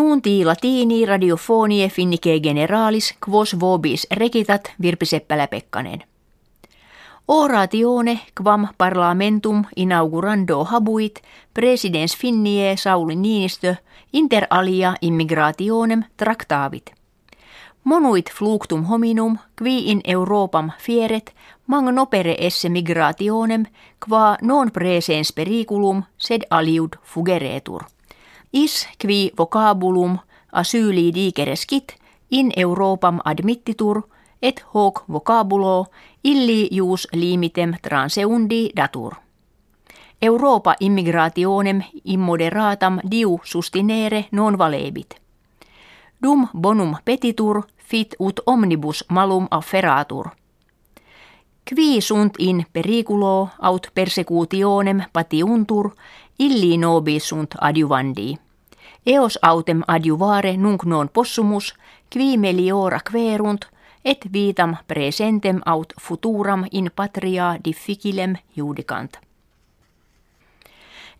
Nuunti latini radiofonie finnike generalis quos vobis rekitat Virpi Seppälä Pekkanen. Oratione quam parlamentum inaugurando habuit presidens finnie Sauli Niinistö inter alia immigrationem traktavit. Monuit fluctum hominum qui in Europam fieret nopere esse migrationem qua non presens periculum sed aliud fugeretur. Is qui vocabulum asyli digerescit in Europam admittitur et hoc vocabulo illi jus limitem transeundi datur. Europa immigrationem immoderatam diu sustinere non valebit. Dum bonum petitur fit ut omnibus malum afferatur. Qui sunt in periculo aut persecutionem patiuntur illi nobis sunt adjuvandi. Eos autem adjuvare nunc non possumus, qui meliora querunt, et vitam presentem aut futuram in patria difficilem judicant.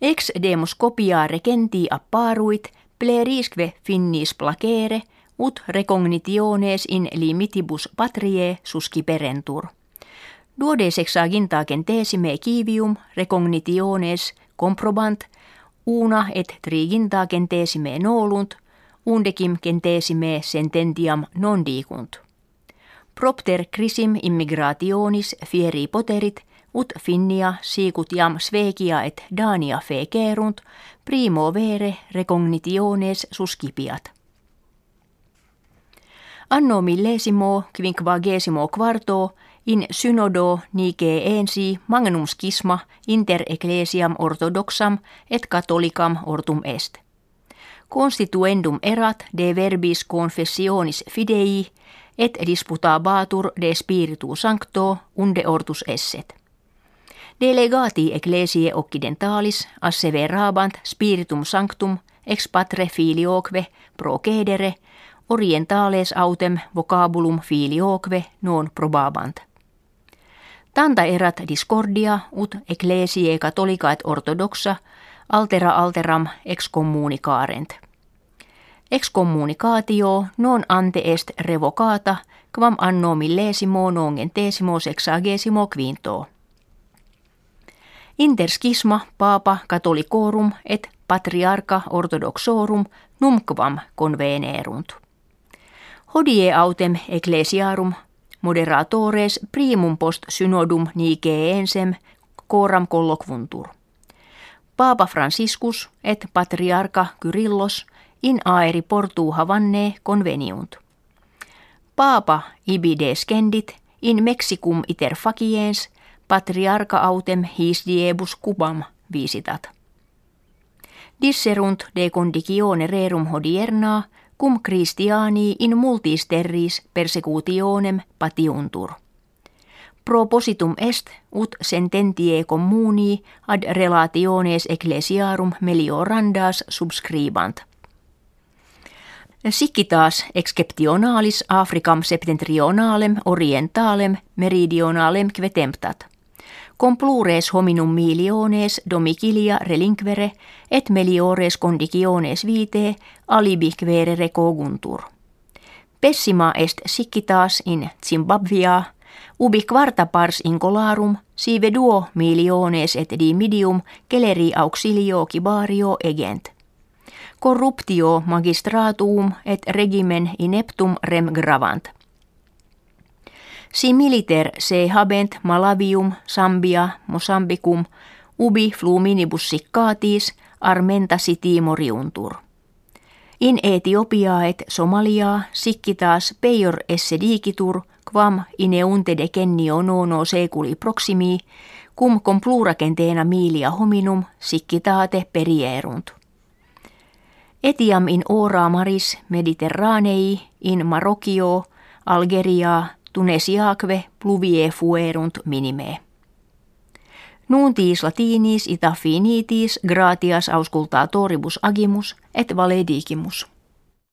Ex demus copia regenti apparuit, plerisque finnis placere, ut recognitiones in limitibus patriae susciperentur. Duodesexaginta centesime kivium recognitiones comprobant una et triginta centesime nolunt, undecim centesime sententiam non dicunt. Propter crisim immigrationis fieri poterit, ut finnia sicut jam svegia et dania fecerunt, primo vere recognitiones suscipiat. Anno millesimo quinquagesimo quarto in synodo nike ensi magnum schisma inter ecclesiam orthodoxam et catholicam ortum est. Constituendum erat de verbis confessionis fidei et disputabatur de spiritu sancto unde ortus esset. Delegati ecclesiae occidentalis asseverabant spiritum sanctum ex patre filioque procedere orientales autem vocabulum filioque non probabant. Tanta erat discordia ut ecclesiae catholicae orthodoxa altera alteram excommunicarent. Excommunicatio non ante est revocata quam anno millesimo nongentesimo sexagesimo quinto. Inter schisma papa catholicorum et patriarca orthodoxorum numquam convenerunt. Hodie autem ecclesiarum moderatores primum post synodum niceensem coram colloquuntur. Paapa Franciscus et patriarca Kyrillos in aeri portu havanne conveniunt. Paapa ibi descendit in Mexicum iter faciens patriarca autem his diebus cubam visitat. Disserunt de condicione rerum hodierna cum Christiani in multis terris persecutionem patiuntur. Propositum est ut sententie communi ad relationes ecclesiarum meliorandas subscribant. Siccitas exceptionalis Africam septentrionalem orientalem meridionalem quetemptat complures hominum miliones domicilia relinquere et meliores condiciones vitae alibi querere coguntur. Pessima est siccitas in Zimbabvia, ubi quarta pars incolarum sive duo miliones et dimidium celeri auxilio cibario egent. Corruptio magistratum et regimen ineptum rem gravant – Similiter se habent Malavium, Sambia, Mosambicum, ubi fluminibus siccatis, armentasi timoriuntur. In Etiopia et Somalia siccitas peior esse digitur, quam ineunte decennio nono seculi proximi, cum compluracenteena milia hominum siccitate perierunt. Etiam in ora maris mediterranei, in Marokio, Algeria, tunesiaque pluvie fuerunt minime. Nuuntis latinis ita finitis gratias auscultatoribus agimus et valedigimus.